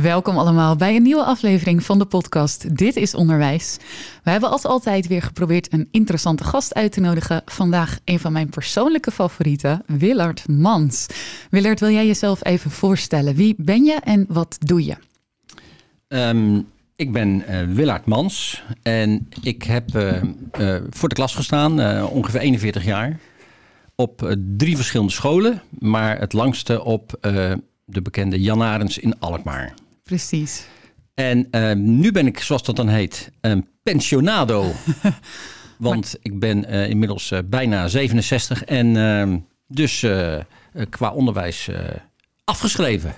Welkom allemaal bij een nieuwe aflevering van de podcast Dit is Onderwijs. We hebben als altijd weer geprobeerd een interessante gast uit te nodigen. Vandaag een van mijn persoonlijke favorieten, Willard Mans. Willard, wil jij jezelf even voorstellen? Wie ben je en wat doe je? Ehm, ik ben eh Willard Mans en ik heb eh, eh, voor de klas gestaan, ongeveer 41 jaar. Op drie verschillende scholen, maar het langste op de bekende Jan Arends in Alkmaar. Precies. En ehm, nu ben ik, zoals dat dan heet, een pensionado. Want ik ben eh, inmiddels eh, bijna 67 en ehm, dus eh, qua onderwijs eh, afgeschreven.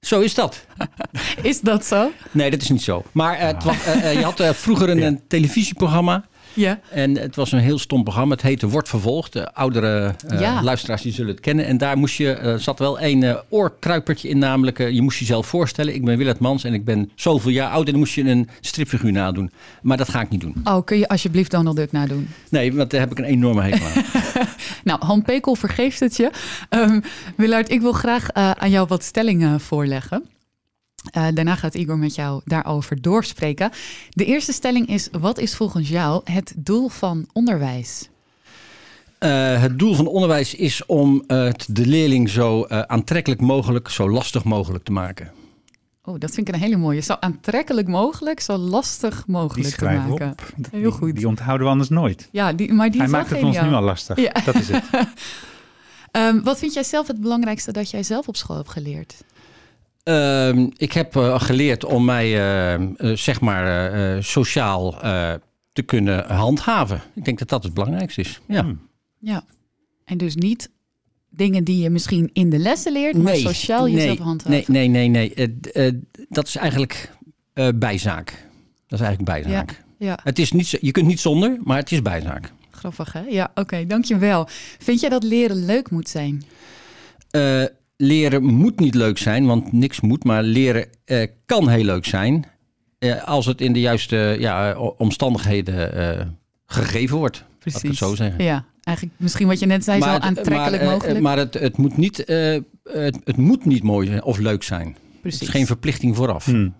Zo is dat. Is dat zo? Nee, dat is niet zo. Maar het was, je had eh, vroeger een, een televisieprogramma. Ja. En het was een heel stom programma. Het heette Wordt Vervolgd. De oudere eh, Ja. luisteraars die zullen het kennen. En daar moest je, eh, zat wel een eh, oorkruipertje in. Namelijk, je moest jezelf voorstellen. Ik ben Willard Mans en ik ben zoveel jaar oud. En dan moest je een stripfiguur nadoen. Maar dat ga ik niet doen. Oh, kun je alsjeblieft Donald Duck nadoen? Nee, want daar heb ik een enorme hekel aan. Nou, Han Pekel vergeeft het je. Ehm Willard, ik wil graag aan jou wat stellingen voorleggen. Eh, daarna gaat Igor met jou daarover doorspreken. De eerste stelling is: wat is volgens jou het doel van onderwijs? Eh, het doel van onderwijs is om eh, het de leerling zo eh, aantrekkelijk mogelijk, zo lastig mogelijk te maken. Oh, dat vind ik een hele mooie. Zo aantrekkelijk mogelijk, zo lastig Die mogelijk te maken. op. Heel Die- goed. Die onthouden we anders nooit. Ja, die, maar die Hij maakt het ons nu al lastig. Ja. Dat is het. Ehm, wat vind jij zelf het belangrijkste dat jij zelf op school hebt geleerd? Ehm, ik heb eh, geleerd om mij eh, eh, zeg maar sociaal eh, te kunnen handhaven. Ik denk dat dat het belangrijkste is. Ja. Hmm. Ja. En dus niet dingen die je misschien in de lessen leert, maar sociaal jezelf nee, handhaven. Nee, nee, nee, nee. Dat is eigenlijk eh, bijzaak. Dat is eigenlijk bijzaak. Ja, Het is niet, zo- je kunt niet zonder, maar het is bijzaak. grappig hè? Ja, oké, dankjewel. Vind jij dat leren leuk moet zijn? Leren moet niet leuk zijn, want niks moet, maar leren eh, kan heel leuk zijn. eh, als het in de juiste ja, omstandigheden eh, gegeven wordt. Laat ik het zo zeggen. Ja, eigenlijk misschien wat je net zei, zo het- aantrekkelijk maar, mogelijk. maar het, het, moet niet, eh, het, het moet niet mooi zijn of leuk zijn. Het Precies. is geen verplichting vooraf. Hmm.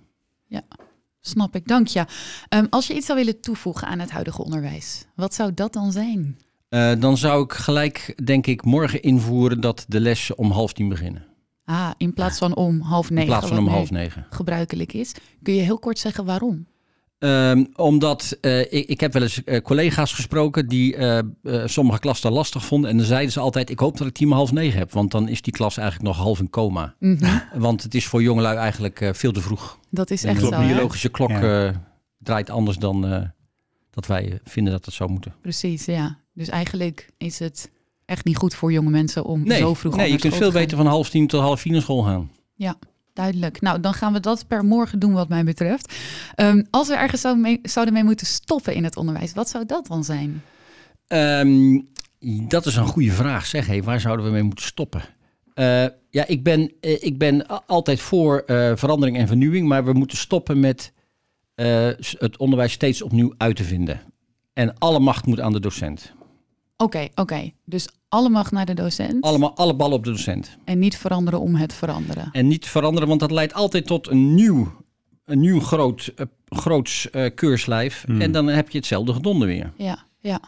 Snap ik, dank je. Ehm, als je iets zou willen toevoegen aan het huidige onderwijs, wat zou dat dan zijn? Eh, dan zou ik gelijk, denk ik, morgen invoeren dat de lessen om half tien beginnen. Ah, in plaats van om half negen. in plaats van om half negen. gebruikelijk is. Kun je heel kort zeggen waarom? Ehm, omdat eh, ik, ik heb wel eens eh, collega's gesproken die sommige klassen lastig vonden. En dan zeiden ze altijd, ik hoop dat ik die om half negen heb. Want dan is die klas eigenlijk nog half in coma. Mhm, Want het is voor jongelui eigenlijk eh, veel te vroeg. Dat is En echt de zo. hè? biologische klok Ja. eh, draait anders dan eh, dat wij vinden dat het zou moeten. Precies, ja. Dus eigenlijk is het echt niet goed voor jonge mensen om Nee, zo vroeg nee je kunt veel beter van half tien tot half vier naar school gaan. Duidelijk. Nou, dan gaan we dat per morgen doen wat mij betreft. Ehm, als we ergens zouden mee, zouden mee moeten stoppen in het onderwijs, wat zou dat dan zijn? Ehm, dat is een goede vraag. Zeg, hey, waar zouden we mee moeten stoppen? Eh, ja, ik ben, eh, ik ben altijd voor eh, verandering en vernieuwing, maar we moeten stoppen met het onderwijs steeds opnieuw uit te vinden. En alle macht moet aan de docent. Oké, oké. Dus alle mag naar de docent Allemaal, alle ballen op de docent. en niet veranderen om het veranderen. En niet veranderen, want dat leidt altijd tot een nieuw, een nieuw groot, eh, groots eh, keurslijf. Hmm. En dan heb je hetzelfde gedonder weer. Ja, ja.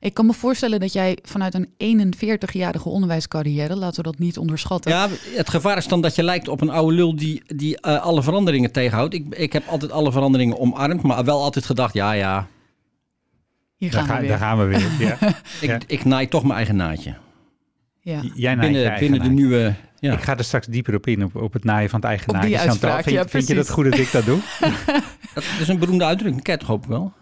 Ik kan me voorstellen dat jij vanuit een 41-jarige onderwijscarrière, laten we dat niet onderschatten. Ja, het gevaar is dan dat je lijkt op een oude lul die, die eh, alle veranderingen tegenhoudt. Ik, ik heb altijd alle veranderingen omarmd, maar wel altijd gedacht, ja, ja, Hier Daar, gaan we ga- weer. daar gaan we weer. Ja. ik, Ja. ik naai toch mijn eigen naadje. Ja. Jij naait je Binnen, eigen binnen de nieuwe... Ja. Ik ga er straks dieper op in, op, op het naaien van het eigen Op die naadje. Chantal, vind, ja, vind je dat goed dat ik dat doe? Dat is een beroemde uitdrukking, ken toch ook wel?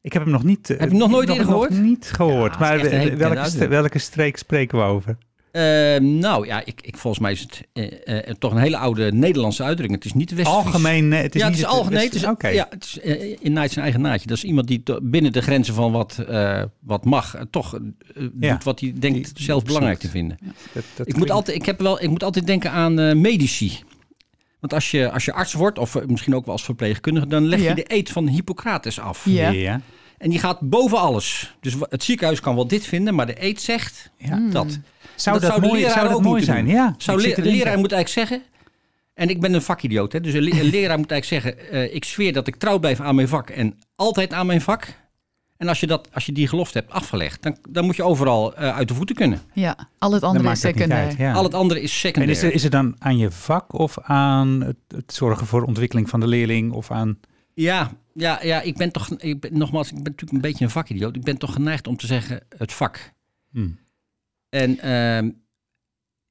Ik heb hem nog niet... eh, Heb je nog nooit eerder gehoord? Nog niet gehoord. Ja, maar welke, welke streek spreken we over? Ehm, nou ja, ik, ik, volgens mij is het eh, eh, toch een hele oude Nederlandse uitdrukking. Het is niet de West Algemeen, eh, het is ja, niet het is algemeen. Het is, Oké. ja, het is in naait zijn eigen naadje. Dat is iemand die binnen de grenzen van wat, eh, wat mag, toch Ja. doet wat hij denkt Die- zelf die belangrijk te vinden. Dat- dat Ik moet, altijd, ik, heb wel, ik moet altijd denken aan eh, medici. Want als je, als je arts wordt, of misschien ook wel als verpleegkundige, dan leg je Ja. de eed van Hippocrates af. Ja. Ja. En die gaat boven alles. Dus het ziekenhuis kan wel dit vinden, maar de eed zegt Ja. dat. Zou Dat dat, zou de mooi, leraar zou dat ook mooi moeten zijn? doen. Ja. Zou le- leraar moet eigenlijk zeggen. En ik ben een vakidioot, hè, dus een, le- een leraar moet eigenlijk zeggen: eh, Ik zweer dat ik trouw blijf aan mijn vak en altijd aan mijn vak. En als je, dat, als je die gelofte hebt afgelegd, dan, dan moet je overal eh, uit de voeten kunnen. Ja, al het andere is secundair. uit. Ja. Al het andere is En secundair. is, het- is het dan aan je vak of aan het, het zorgen voor ontwikkeling van de leerling of aan... Ja, ja, ja, ik ben toch, ik ben, nogmaals, ik ben natuurlijk een beetje een vakidioot. Ik ben toch geneigd om te zeggen het vak. Hm. En ehm,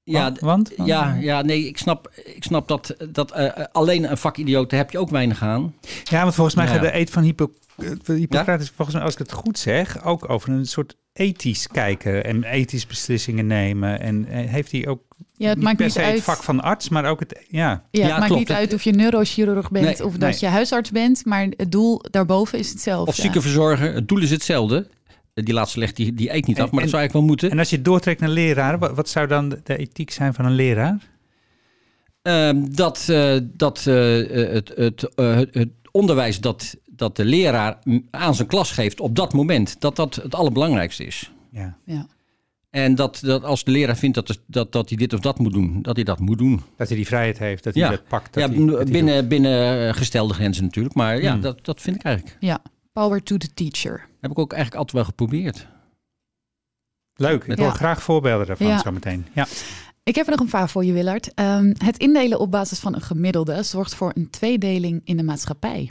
ja, Want? Want? ja, ja, nee, ik snap, ik snap dat, dat eh, alleen een vakidioot heb je ook weinig aan. Ja, want volgens mij Ja. gaat de eet van Hippo, eh, Hippocrates, volgens mij, als ik het goed zeg, ook over een soort ethisch kijken en ethisch beslissingen nemen. En eh, heeft hij ook Ja, het niet maakt per niet se uit. het vak van arts, maar ook het, ja. Ja, Ja, het maakt klopt. niet uit of je neurochirurg bent Nee, of dat nee. je huisarts bent, maar het doel daarboven is hetzelfde. Of ziekenverzorger, het doel is hetzelfde. Eh, Die laatste legt die, die eet niet En- af, maar en- dat zou eigenlijk wel moeten. En als je het doortrekt naar leraren, wat, wat zou dan de, ethiek zijn van een leraar? Ehm, dat dat, dat eh, het, het, eh, het, onderwijs dat, dat de leraar aan zijn klas geeft op dat moment, dat dat het allerbelangrijkste is. Ja. Ja. En dat, dat als de leraar vindt dat, dat, dat hij dit of dat moet doen, dat hij dat moet doen. Dat hij die vrijheid heeft, dat hij Ja. dat pakt. Dat ja, hij, dat hij doet. binnen, binnen eh, gestelde grenzen natuurlijk. Maar ja, Hmm. dat, dat vind ik eigenlijk. Ja, power to the teacher. Heb ik ook eigenlijk altijd wel geprobeerd. Leuk, ik wil Ja. graag voorbeelden daarvan Ja. zo meteen. Ja. Ik heb er nog een vraag voor je, Willard. Ehm, het indelen op basis van een gemiddelde zorgt voor een tweedeling in de maatschappij.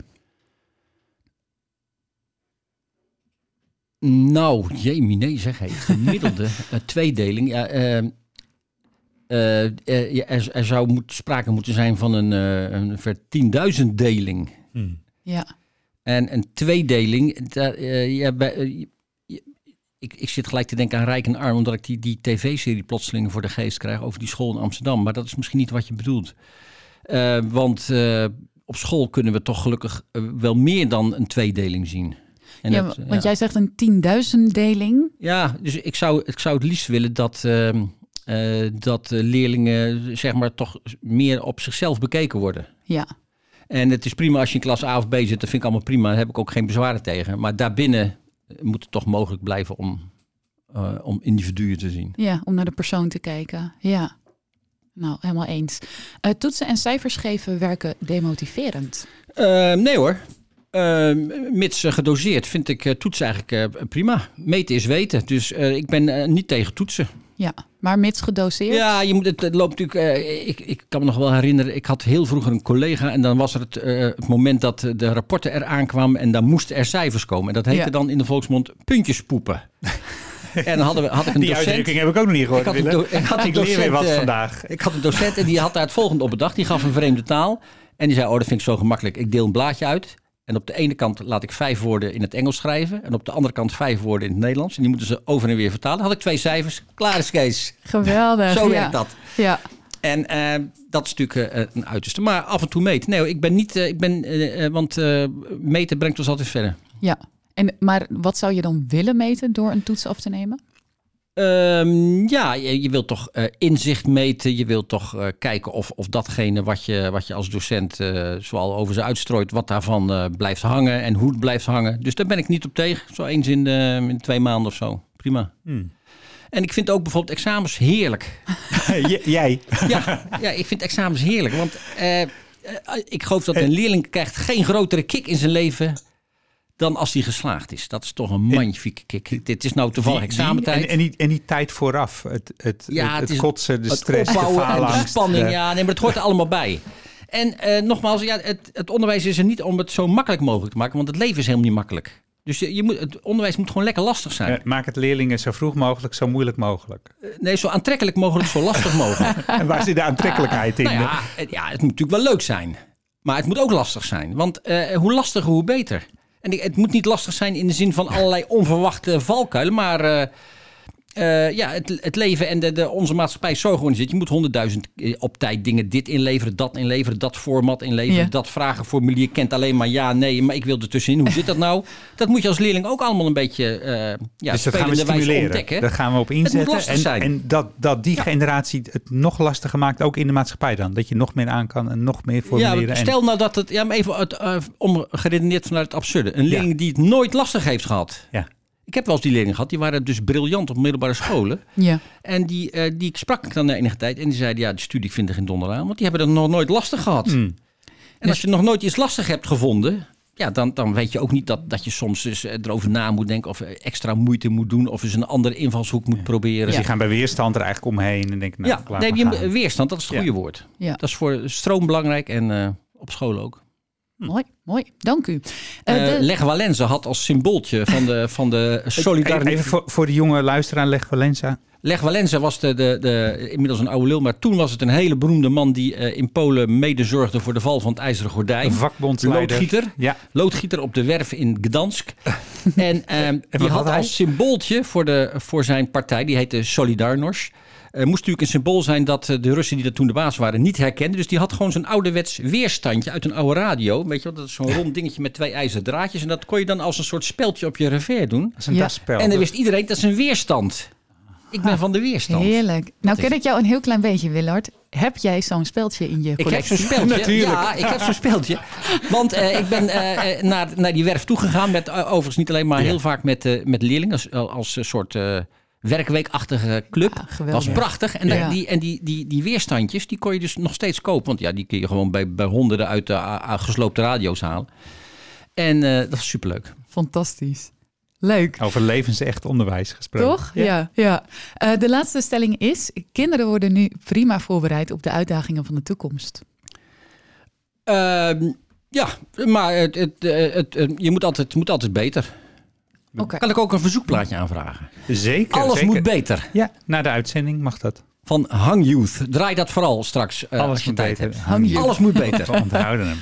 Nou, jee, nee zeg. Hey. Gemiddelde eh, tweedeling. Ja, ehm, eh, eh, ja, er, er zou moet, sprake moeten zijn van een, eh een vertienduizend deling. Hm. Ja, En een tweedeling, eh, ja, bij, eh, ik, ik zit gelijk te denken aan Rijk en Arm, omdat ik die, die tv-serie plotseling voor de geest krijg over die school in Amsterdam. Maar dat is misschien niet wat je bedoelt. Eh, want op school kunnen we toch gelukkig wel meer dan een tweedeling zien. En ja dat, want ja. jij zegt een tienduizenddeling. Ja, dus ik zou, ik zou het liefst willen dat, ehm, eh, dat leerlingen zeg maar toch meer op zichzelf bekeken worden. Ja, En het is prima als je in klas A of B zit, dat vind ik allemaal prima. Daar heb ik ook geen bezwaren tegen. Maar daarbinnen moet het toch mogelijk blijven om, eh, om individuen te zien. ja, om naar de persoon te kijken. Ja, nou, helemaal eens. Eh, toetsen en cijfers geven werken demotiverend. Eh, nee hoor. Eh, mits eh, gedoseerd vind ik toetsen eigenlijk prima. Meten is weten. Dus ik ben niet tegen toetsen. Ja, maar mits gedoseerd. Ja, je moet, het, het loopt natuurlijk. eh, ik, ik kan me nog wel herinneren. Ik had heel vroeger een collega. En dan was er het, eh, het moment dat de rapporten eraan kwamen. En dan moesten er cijfers komen. En dat heette Ja. dan in de volksmond puntjespoepen. en dan hadden we, had ik een Die docent. uitdrukking heb ik ook nog niet gehoord. Ik had een Willem. do- ik had een Ik leer weer docent, wat eh, vandaag. Ik had een docent en die had daar het volgende op bedacht. Die gaf een vreemde taal. En die zei, oh dat vind ik zo gemakkelijk. Ik deel een blaadje uit. En op de ene kant laat ik vijf woorden in het Engels schrijven. En op de andere kant vijf woorden in het Nederlands. En die moeten ze over en weer vertalen. Had ik twee cijfers. Klaar is Kees. Geweldig. Zo ja. werkt dat. Ja, En eh, dat is natuurlijk eh, een uiterste. Maar af en toe meten. Nee, ik ben niet... eh, ik ben, want meten brengt ons altijd verder. ja. En, maar wat zou je dan willen meten door een toets af te nemen? Ehm, ja, je, je wilt toch eh, inzicht meten. Je wilt toch eh, kijken of, of datgene wat je, wat je als docent eh zoal over ze uitstrooit, wat daarvan blijft hangen en hoe het blijft hangen. Dus daar ben ik niet op tegen. Zo eens in, de, in twee maanden of zo. Prima. Hmm. En ik vind ook bijvoorbeeld examens heerlijk. Jij. Ja, ja ik vind examens heerlijk. Want ik geloof dat een leerling krijgt geen grotere kick in zijn leven dan als hij geslaagd is. Dat is toch een magnifieke kick. Dit is nou toevallig Die- die- examentijd. En, en, die, en die tijd vooraf. Het, het, Ja, het, het het is kotsen, de stress, de en de faalangst. spanning. Ja, nee, maar het hoort er allemaal bij. En eh, nogmaals, ja, het, het onderwijs is er niet om het zo makkelijk mogelijk te maken, want het leven is helemaal niet makkelijk. Dus je, je moet, het onderwijs moet gewoon lekker lastig zijn. Ja, maak het leerlingen zo vroeg mogelijk, zo moeilijk mogelijk. Nee, zo aantrekkelijk mogelijk, zo lastig mogelijk. En waar zit de aantrekkelijkheid in? nou ja, het, ja, het moet natuurlijk wel leuk zijn. Maar het moet ook lastig zijn. Want eh, hoe lastiger, hoe beter. En het moet niet lastig zijn in de zin van allerlei onverwachte valkuilen. Maar eh, ja, het, het leven en de, de, onze maatschappij is zo georganiseerd. Je moet honderdduizend eh, op tijd dingen dit inleveren, dat inleveren, dat format inleveren, Ja. dat vragenformulier kent alleen maar ja, nee, maar ik wil er tussenin. Hoe zit dat nou? Dat moet je als leerling ook allemaal een beetje eh ja, dus dat gaan we stimuleren. ontdekken. Daar gaan we op moet inzetten. lastig En, zijn. en dat, dat die generatie het nog lastiger maakt, ook in de maatschappij dan. Dat je nog meer aan kan en nog meer formuleren. Ja, en- stel nou dat het, ja, maar even uit, eh, om geredeneerd vanuit het absurde. Een leerling die het nooit lastig heeft gehad. Ja. Ik heb wel eens die leerlingen gehad, die waren dus briljant op middelbare scholen. Ja. En die, eh, die sprak ik dan na enige tijd. En die zeiden, ja, de studie vind ik geen donder aan. Want die hebben het nog nooit lastig gehad. Hmm. En als je nog nooit iets lastig hebt gevonden... Ja, dan, dan weet je ook niet dat, dat je soms eh, erover na moet denken... of eh, extra moeite moet doen... of eens een andere invalshoek moet proberen. Dus die gaan bij weerstand er eigenlijk omheen en denken, nou, ja, nee, maar die gaan. weerstand, dat is het Ja. goede woord. Ja. Dat is voor stroom belangrijk en eh, op school ook. Mooi, mooi. Dank u. De- Leg Walenza had als symbooltje van de, van de Even, solidariteit... even voor, voor de jonge luisteraar, leg Valenza. Leg Walenza was de, de, de, inmiddels een oude lul, maar toen was het een hele beroemde man die eh, in Polen mede zorgde voor de val van het ijzeren gordijn. Een vakbondsleider. Loodgieter. Ja, Loodgieter op de werf in Gdansk. en ehm, die wat had had hij? als symbooltje voor, de, voor zijn partij, die heette Solidarność. Eh, moest natuurlijk een symbool zijn dat eh, de Russen die dat toen de baas waren niet herkenden. Dus die had gewoon zo'n ouderwets weerstandje uit een oude radio. Weet je wel, dat is zo'n rond dingetje met twee ijzeren draadjes. En dat kon je dan als een soort speldje op je revers doen. dat is een Ja. En dan wist iedereen, dat is een weerstand. Ik ben van de weerstand. Heerlijk. Nou ken ik jou een heel klein beetje, Willard. Heb jij zo'n speldje in je Ik heb collectie? zo'n speldje. Natuurlijk. Ja, ik heb zo'n speldje. Want eh, ik ben naar, naar die werf toegegaan. Met overigens niet alleen maar Ja. heel vaak met, met leerlingen. Als, als een soort eh, werkweekachtige club. Ja, was prachtig. En, Ja. daar- die, en die, die, die weerstandjes, die kon je dus nog steeds kopen. Want ja, die kun je gewoon bij, bij honderden uit de a- a- gesloopte radio's halen. En eh, dat was superleuk. Fantastisch. Leuk. Over levensecht onderwijs gesproken. Toch? Ja. ja. Eh, de laatste stelling is: kinderen worden nu prima voorbereid op de uitdagingen van de toekomst. Ehm, ja, maar het, het, eh, het, je moet altijd, het moet altijd beter. Oké. Kan ik ook een verzoekplaatje aanvragen? Zeker. Alles zeker. moet beter. Ja, na de uitzending mag dat. Van Hang Youth. Draai dat vooral straks eh, Alles als je moet tijd beter. hebt. Hang Youth. Alles moet beter. We onthouden hem.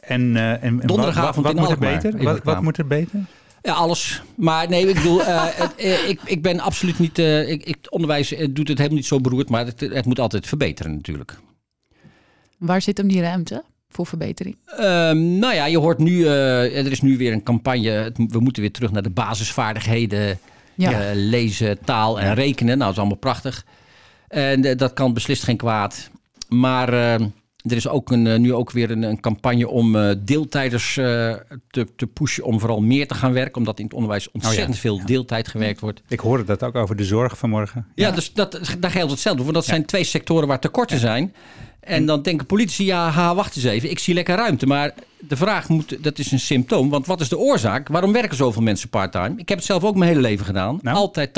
En, eh, en, wat- Donderdagavond wat, moet er beter? Wat, moet er beter? Ja, alles. Maar nee, ik bedoel, eh, het, ik, ik ben absoluut niet... eh, ik, onderwijs doet het helemaal niet zo beroerd, maar het, het moet altijd verbeteren natuurlijk. Waar zit hem die ruimte voor verbetering? Ehm, nou ja, je hoort nu, eh, er is nu weer een campagne. Het- we moeten weer terug naar de basisvaardigheden. Ja. eh, lezen, taal en rekenen. Nou, dat is allemaal prachtig. En eh, dat kan beslist geen kwaad. Maar eh, er is ook een, nu ook weer een, een campagne om eh, deeltijders eh, te, te pushen om vooral meer te gaan werken. Omdat in het onderwijs ontzettend veel deeltijd gewerkt wordt. Ik hoorde dat ook over de zorg vanmorgen. Ja, dus dat, daar geldt hetzelfde voor. Dat zijn twee sectoren waar tekorten zijn. En dan denken politici, ja, ha, wacht eens even. Ik zie lekker ruimte. Maar de vraag moet, dat is een symptoom. Want wat is de oorzaak? Waarom werken zoveel mensen parttime? Ik heb het zelf ook mijn hele leven gedaan. Nou? Altijd 80%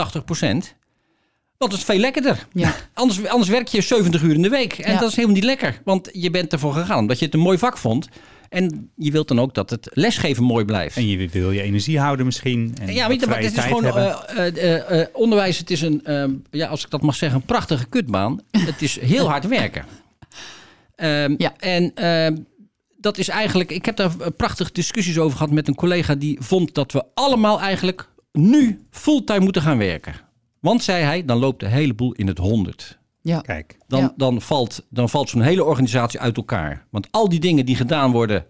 Want dat is veel lekkerder. Ja. Anders, anders werk je 70 uur in de week. En Ja. dat is helemaal niet lekker. Want je bent ervoor gegaan. Omdat je het een mooi vak vond. En je wilt dan ook dat het lesgeven mooi blijft. En je wil je energie houden misschien. En Ja, maar het is tijd gewoon hebben. eh, eh, eh, onderwijs. Het is een, eh, ja, als ik dat mag zeggen, een prachtige kutbaan. het is heel hard werken. Ehm, Ja. En ehm, dat is eigenlijk. Ik heb daar prachtige discussies over gehad met een collega die vond dat we allemaal eigenlijk nu fulltime moeten gaan werken. Want zei hij, dan loopt de hele boel in het honderd. Ja. Kijk, Dan, Ja. dan valt, dan valt zo'n hele organisatie uit elkaar. Want al die dingen die gedaan worden,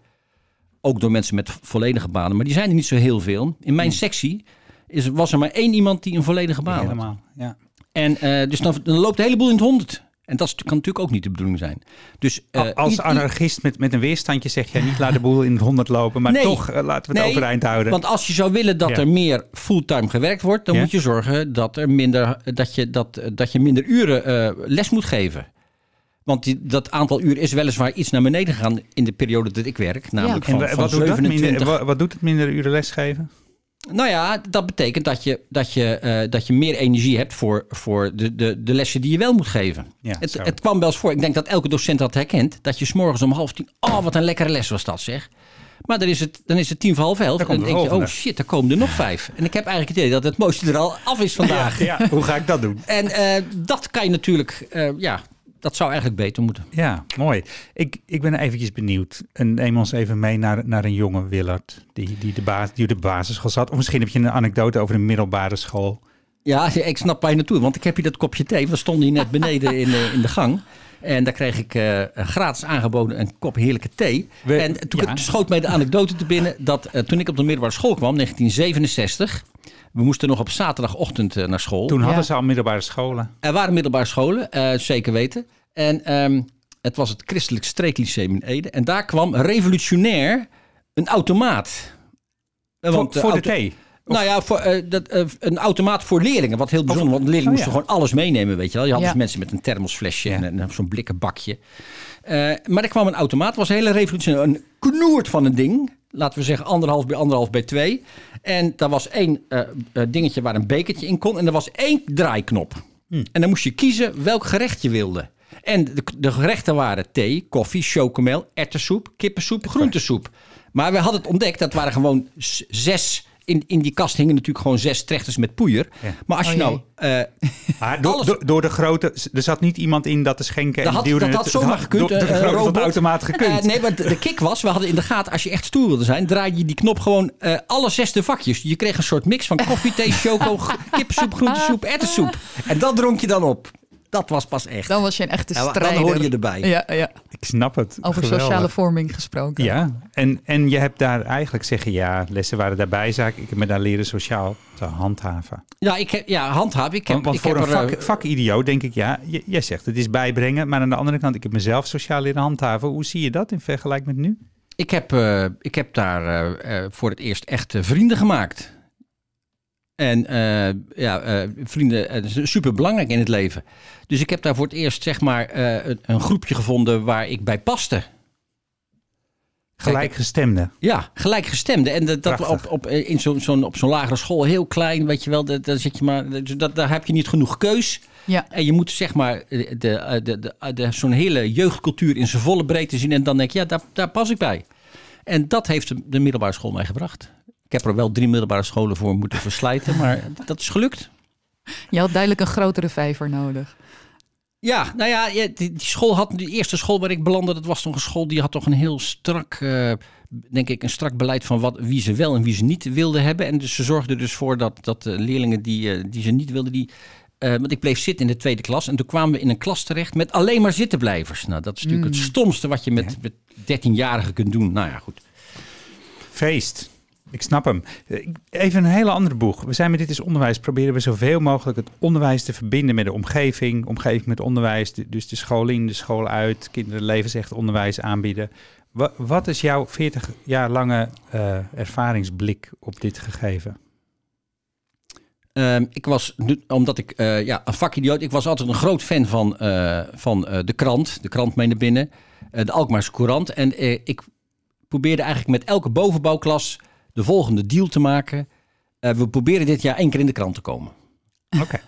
ook door mensen met volledige banen, maar die zijn er niet zo heel veel. In mijn sectie is, was er maar één iemand die een volledige baan had. helemaal. Ja. En eh, dus dan, dan loopt de hele boel in het honderd. En dat kan natuurlijk ook niet de bedoeling zijn. Dus, eh, Als anarchist met, met een weerstandje zeg je niet laat de boel in het honderd lopen. Maar Nee. toch eh, laten we het Nee, overeind houden. Want als je zou willen dat Ja. er meer fulltime gewerkt wordt, dan Ja. moet je zorgen dat, er minder, dat, je, dat, dat je minder uren eh, les moet geven. Want die, dat aantal uur is weliswaar iets naar beneden gegaan in de periode dat ik werk. Namelijk van, van wat, doet dat 27. minder, wa- wat doet het minder uren lesgeven? Nou ja, dat betekent dat je, dat je, eh, dat je meer energie hebt voor, voor de, de, de lessen die je wel moet geven. Ja, het, zo. het kwam wel eens voor, ik denk dat elke docent dat herkent, dat je s'morgens om half tien, oh wat een lekkere les was dat zeg. Maar dan is het, dan is het tien voor half elf. En dan de denk je, oh shit, er komen er nog vijf. En ik heb eigenlijk het idee dat het mooiste er al af is vandaag. Ja, hoe ga ik dat doen? En eh, dat kan je natuurlijk, eh, ja, dat zou eigenlijk beter moeten. Ja, mooi. Ik, ik ben eventjes benieuwd. En neem ons even mee naar, naar een jonge Willard die, die, de baas, die op de basisschool zat. Of misschien heb je een anekdote over een middelbare school. Ja, ik snap waar je naartoe. Want ik heb hier dat kopje thee. We stonden hier net beneden in, de- in de gang. En daar kreeg ik eh, gratis aangeboden een kop heerlijke thee. We- en toen ja. schoot mij de anekdote te binnen dat eh, toen ik op de middelbare school kwam, 1967. We moesten nog op zaterdagochtend eh, naar school. Toen hadden Ja. ze al middelbare scholen. Er waren middelbare scholen, eh, zeker weten. En ehm, het was het Christelijk Streeklyceum in Ede. En daar kwam revolutionair een automaat. Eh, Voor, want, voor de auto- thee. nou ja, voor, dat, een automaat voor leerlingen. Wat heel bijzonder, want leerlingen oh moesten ja. gewoon alles meenemen, weet je wel. Je had Ja. dus mensen met een thermosflesje Ja. en, en zo'n blikken bakje. Eh, maar er kwam een automaat, was een hele revolutionair. Een knoert van een ding. Laten we zeggen anderhalf bij anderhalf bij twee. En daar was één eh, eh, dingetje waar een bekertje in kon. En er was één draaiknop. Hm. En dan moest je kiezen welk gerecht je wilde. En de, de gerechten waren thee, koffie, chocomel, erwtensoep, kippensoep, groentesoep. Maar we hadden het ontdekt, dat waren gewoon zes... In, in die kast hingen natuurlijk gewoon zes trechters met poeier. Ja. Maar als je Oh nou... eh, Maar door, Alles- door, door de grote... Er zat niet iemand in dat te schenken. Dat en had, duwde dat het- had zomaar gekund. Door de eh, de robot. automaat gekund. Eh, nee, maar de, kick was, we hadden in de gaten, als je echt stoer wilde zijn, draai je die knop gewoon eh, alle zesde vakjes. Je kreeg een soort mix van koffie, thee, choco, kippensoep, groentesoep, erwtensoep. En dat dronk je dan op. Dat was pas echt. Dan was je een echte Ja, dan strijder. hoorde je erbij. Ja, ja. Ik snap het. Over Geweldig. sociale vorming gesproken. Ja, en, en je hebt daar eigenlijk zeggen, ja, lessen waren daarbij zaak. Ik heb me daar leren sociaal te handhaven. Ja, ik heb, ja handhaven. Ik heb, Want, want ik voor heb een er, eh, vak, vakidioot denk ik, ja, jij zegt het is bijbrengen. Maar aan de andere kant, ik heb mezelf sociaal leren handhaven. Hoe zie je dat in vergelijking met nu? Ik heb, eh, ik heb daar eh, voor het eerst echt vrienden gemaakt. En eh, ja, eh, vrienden is super belangrijk in het leven. Dus ik heb daar voor het eerst zeg maar eh, een, een groepje gevonden waar ik bij paste. Gelijkgestemde. Ja, gelijkgestemde. En dat, op, op, in zo'n zo'n op zo'n lagere school heel klein, weet je wel, dat, daar, zit je maar, dat, dat- daar heb je niet genoeg keus. Ja. En je moet zeg maar de, de, de, de, de- zo'n hele jeugdcultuur in zijn volle breedte zien. En dan denk je, ja, daar, daar pas ik bij. En dat heeft de, de middelbare school mij gebracht. Ik heb er wel drie middelbare scholen voor moeten verslijten, maar dat is gelukt. Je had duidelijk een grotere vijver nodig. Ja, nou ja, die, school had, de eerste school waar ik belandde, dat was toch een school die had toch een heel strak, eh, denk ik, een strak beleid van wat, wie ze wel en wie ze niet wilden hebben. En dus ze zorgden er dus voor dat, dat de leerlingen die, eh, die ze niet wilden, die, eh, want ik bleef zitten in de tweede klas en toen kwamen we in een klas terecht met alleen maar zittenblijvers. Nou, dat is natuurlijk het stomste wat je met, met 13-jarigen kunt doen. Nou ja, goed. Feest. Ik snap hem. Eh, Even een hele andere boeg. We zijn met Dit is Onderwijs. Proberen we zoveel mogelijk het onderwijs te verbinden met de omgeving. Omgeving met onderwijs. de- Dus de school in, de school uit. Kinderen levensecht onderwijs aanbieden. Wa- Wat is jouw 40 jaar lange eh, ervaringsblik op dit gegeven? Ehm, ik was, omdat ik eh, ja, een vakidioot, ik was altijd een groot fan van, van de krant. De krant mee naar binnen, de Alkmaarse Courant. En ik probeerde eigenlijk met elke bovenbouwklas de volgende deal te maken. Eh, we proberen dit jaar één keer in de krant te komen. Oké.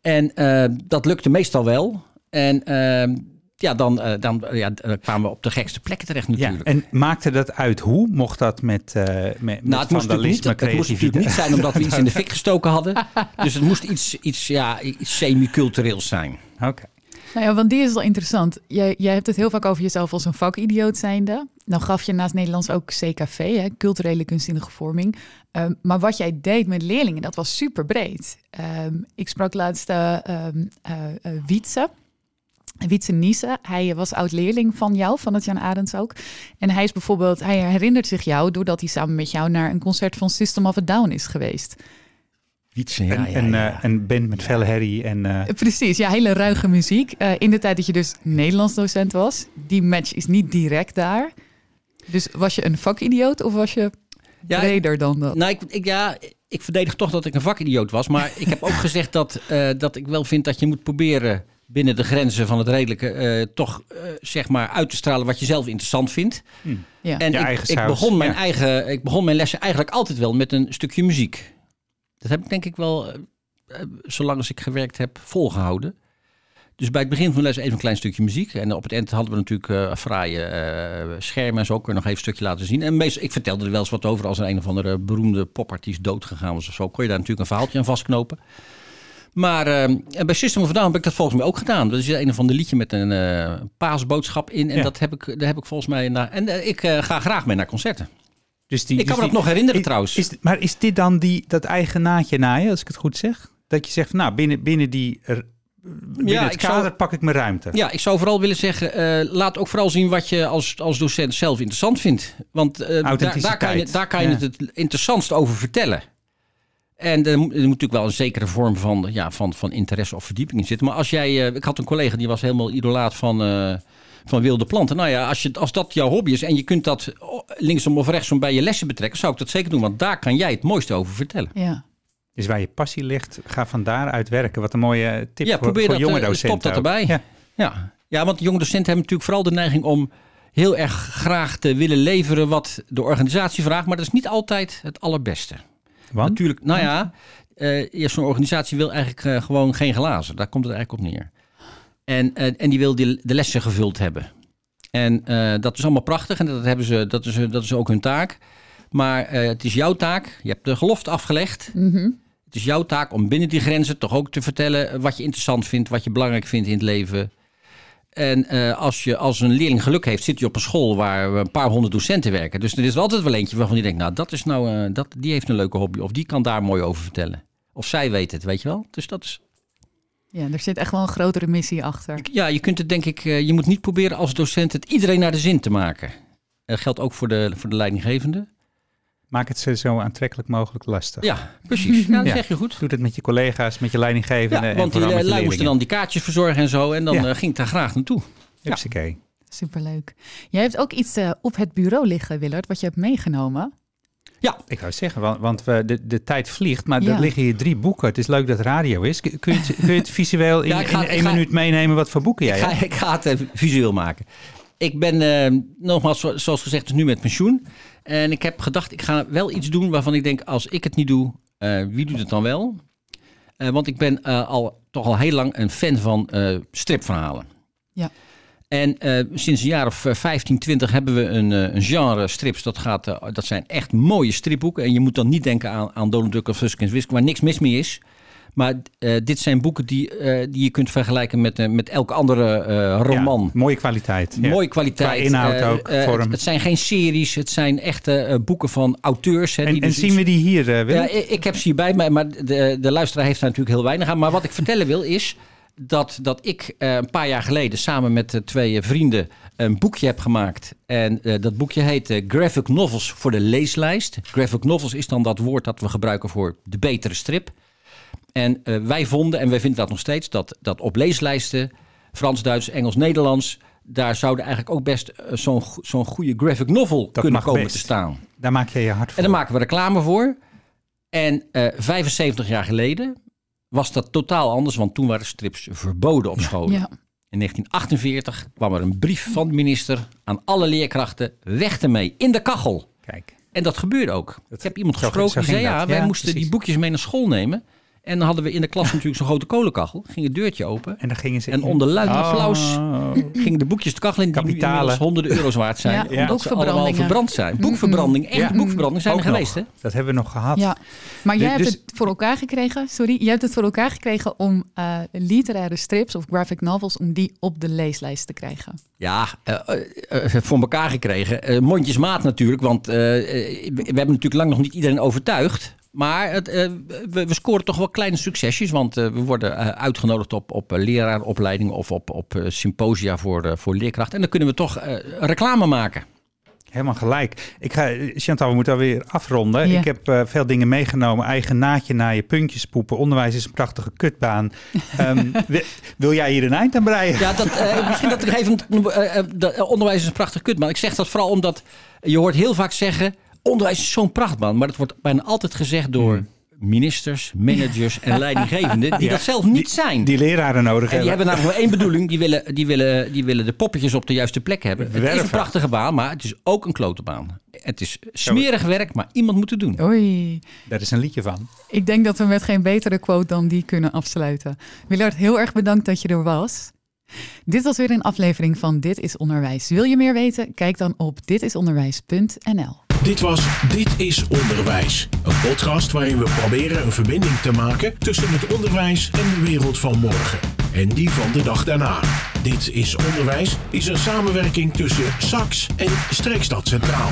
En eh, dat lukte meestal wel. En ehm, ja, dan, eh, dan ja, kwamen we op de gekste plekken terecht Ja, natuurlijk. en maakte dat uit hoe? Mocht dat met, eh met, met Nou, het moest, niet, het moest natuurlijk niet zijn omdat we iets in de fik gestoken hadden. Dus het moest iets, iets, ja, iets semi-cultureels zijn. Oké. Nou ja, want die is wel interessant. Jij, jij hebt het heel vaak over jezelf als een vakidioot zijnde. Nou gaf je naast Nederlands ook CKV, hè, culturele kunstzinnige vorming. Ehm, maar wat jij deed met leerlingen, dat was super breed. Ehm, ik sprak laatst eh ehm, eh, eh, Wietse. Wietse Niese, hij was oud-leerling van jou, van het Jan Arends ook. En hij is bijvoorbeeld, hij herinnert zich jou doordat hij samen met jou naar een concert van System of a Down is geweest. Wietsen, ja, en, ja, en, ja. eh, een band met felle herrie. En, eh, Eh, Precies, ja, hele ruige muziek. Eh, in de tijd dat je dus Nederlands docent was. Die match is niet direct daar. Dus was je een vakidioot of was je Ja, breder dan dat? Nou, ik, ik, ja, ik verdedig toch dat ik een vakidioot was. Maar ik heb ook gezegd dat, eh, dat ik wel vind dat je moet proberen binnen de grenzen van het redelijke eh, toch eh, zeg maar uit te stralen wat je zelf interessant vindt. Ja. En Je ik, eigen ik, begon mijn ja. eigen, ik begon mijn lessen eigenlijk altijd wel met een stukje muziek. Dat heb ik denk ik wel, eh, eh, zolang als ik gewerkt heb, volgehouden. Dus bij het begin van de les even een klein stukje muziek. En op het eind hadden we natuurlijk eh fraaie eh, schermen en zo. Kun je nog even een stukje laten zien. En meestal, ik vertelde er wel eens wat over als er een of andere beroemde popartiest doodgegaan was of zo. Kon je daar natuurlijk een verhaaltje aan vastknopen. Maar en bij System of Down heb ik dat volgens mij ook gedaan. Dat is een of ander liedje met een paasboodschap in. En Ja. dat heb ik, daar heb ik volgens mij... Naar, en ik ga graag mee naar concerten. Dus die, Ik kan dus me dat die- nog herinneren is- trouwens. Is, maar is dit dan die, dat eigen naadje naaien, als ik het goed zeg? Dat je zegt, van, nou, binnen, binnen, die, binnen Ja, het ik kader zou- pak ik mijn ruimte. Ja, ik zou vooral willen zeggen, eh, laat ook vooral zien wat je als, als docent zelf interessant vindt. Want eh, daar, daar kan je, daar kan je Ja. het het interessantst over vertellen. En er moet, er moet natuurlijk wel een zekere vorm van, ja, van, van interesse of verdieping in zitten. Maar als jij, eh, ik had een collega die was helemaal idolaat van, eh, van wilde planten. Nou ja, als, je, als dat jouw hobby is en je kunt dat linksom of rechtsom bij je lessen betrekken, zou ik dat zeker doen. Want daar kan jij het mooiste over vertellen. Ja. Dus waar je passie ligt, ga van daaruit werken. Wat een mooie tip Ja, voor, probeer voor dat, jonge eh, docenten. stop dat ook. erbij. Ja. Ja. ja, want jonge docenten hebben natuurlijk vooral de neiging om heel erg graag te willen leveren wat de organisatie vraagt. Maar dat is niet altijd het allerbeste. Want? Natuurlijk, nou ja, eh, ja, zo'n organisatie wil eigenlijk eh, gewoon geen glazen. Daar komt het eigenlijk op neer. En, eh, en die wil die, de lessen gevuld hebben. En eh, dat is allemaal prachtig en dat, hebben ze, dat, is, dat is ook hun taak. Maar eh, het is jouw taak. Je hebt de gelofte afgelegd. Mhm. Het is jouw taak om binnen die grenzen toch ook te vertellen wat je interessant vindt, wat je belangrijk vindt in het leven. En als, je, als een leerling geluk heeft, zit hij op een school waar een paar honderd docenten werken. Dus er is altijd wel eentje waarvan je denkt, nou, dat is nou, dat, die heeft een leuke hobby. Of die kan daar mooi over vertellen. Of zij weet het, weet je wel. Dus dat is, ja, er zit echt wel een grotere missie achter. ja, je kunt het denk ik, eh, je moet niet proberen als docent het iedereen naar de zin te maken. Dat geldt ook voor de, voor de leidinggevende. Maak het ze zo aantrekkelijk mogelijk lastig. Ja, precies. Ja, dat Ja. zeg je goed. Doe het met je collega's, met je leidinggevende. Ja, en want die vooral met je lui moesten dan die kaartjes verzorgen en zo. En dan Ja. eh, ging ik daar graag naartoe. Hupsakee. Superleuk. Jij hebt ook iets eh, op het bureau liggen, Willard, wat je hebt meegenomen. Ik wou zeggen, want, want we, de, de tijd vliegt, maar Ja. er liggen hier drie boeken. Het is leuk dat radio is. Kun je het, kun je het visueel in, Ja, ga- in één ga- minuut meenemen wat voor boeken jij Ik ga, hebt? ik ga het even visueel maken. Ik ben eh, nogmaals, zo- zoals gezegd, dus nu met pensioen. En ik heb gedacht, ik ga wel iets doen waarvan ik denk, als ik het niet doe, eh, wie doet het dan wel? Eh, want ik ben eh, al, toch al heel lang een fan van eh, stripverhalen. Ja. En eh, sinds een jaar of eh, 15, 20 hebben we een, eh, een genre strips. Dat, gaat, eh, dat zijn echt mooie stripboeken. En je moet dan niet denken aan, aan Donald Duck of Huskins Wisk, waar niks mis mee is. Maar eh, dit zijn boeken die, eh, die je kunt vergelijken met, eh, met elke andere eh, roman. Ja, mooie kwaliteit. ja. Mooie kwaliteit. Qua inhoud Eh, ook, eh, het, het zijn geen series, het zijn echte eh, boeken van auteurs. Hè, En, die en dus zien iets- we die hier, eh? Ja, ik, ik heb ze hierbij, maar, maar de, de luisteraar heeft daar natuurlijk heel weinig aan. Maar wat ik vertellen wil is dat, dat ik eh, een paar jaar geleden samen met eh, twee eh, vrienden een boekje heb gemaakt. En dat boekje heet Graphic Novels voor de leeslijst. Graphic Novels is dan dat woord dat we gebruiken voor de betere strip. En wij vonden, en wij vinden dat nog steeds, dat, dat op leeslijsten, Frans, Duits, Engels, Nederlands, daar zouden eigenlijk ook best zo'n zo'n goede graphic novel kunnen komen best. te staan. Daar maak je je hart voor. En daar maken we reclame voor. En eh 75 jaar geleden was dat totaal anders, want toen waren strips verboden op scholen. Ja. In 1948 kwam er een brief van de minister aan alle leerkrachten: weg ermee, in de kachel. Kijk. En dat gebeurde ook. ik heb iemand gesproken die zei: ja, wij Ja, moesten precies. die boekjes mee naar school nemen. En dan hadden we in de klas natuurlijk zo'n grote kolenkachel. Ging het deurtje open. En dan gingen ze En onder luid Oh. applaus gingen de boekjes de kachel in die Kapitalen. honderden euro's waard zijn. Ja, omdat ze allemaal verbrand zijn. Boekverbranding, echt Ja. boekverbranding zijn Ook er nog. geweest hè? Dat hebben we nog gehad. Ja, maar jij Dus- hebt het voor elkaar gekregen, sorry, jij hebt het voor elkaar gekregen om eh, literaire strips of graphic novels, om die op de leeslijst te krijgen. Ja, eh, eh, voor elkaar gekregen. Eh, mondjesmaat natuurlijk, want we hebben natuurlijk lang nog niet iedereen overtuigd. Maar het, eh, we, we scoren toch wel kleine succesjes, want eh, we worden eh, uitgenodigd op, op leraaropleidingen of op, op eh, symposia voor, eh, voor leerkrachten. En dan kunnen we toch eh, reclame maken. Helemaal gelijk. Ik ga, Chantal, we moeten alweer afronden. Ja. Ik heb eh, veel dingen meegenomen. Eigen naadje naar je puntjes poepen. Onderwijs is een prachtige kutbaan. Ehm, wi- wil jij hier een eind aan breien? Ja, dat, eh, misschien dat ik even. onderwijs is een prachtig kut, maar ik zeg dat vooral omdat je hoort heel vaak zeggen: onderwijs is zo'n prachtbaan. Maar dat wordt bijna altijd gezegd door ministers, managers en leidinggevenden die Hmm. Ja, dat zelf niet zijn. Die leraren nodig en die hebben. hebben namelijk maar één bedoeling: die willen, die, willen, die willen de poppetjes op de juiste plek hebben. Het is een prachtige baan, maar het is ook een klote baan. Het is smerig werk, maar iemand moet het doen. Oei, Daar is een liedje van. ik denk dat we met geen betere quote dan die kunnen afsluiten. Willard, heel erg bedankt dat je er was. Dit was weer een aflevering van Dit is Onderwijs. Wil je meer weten? Kijk dan op ditisonderwijs.nl. Dit was Dit is Onderwijs. Een podcast waarin we proberen een verbinding te maken tussen het onderwijs en de wereld van morgen. En die van de dag daarna. Dit is Onderwijs is een samenwerking tussen SAX en Streekstad Centraal.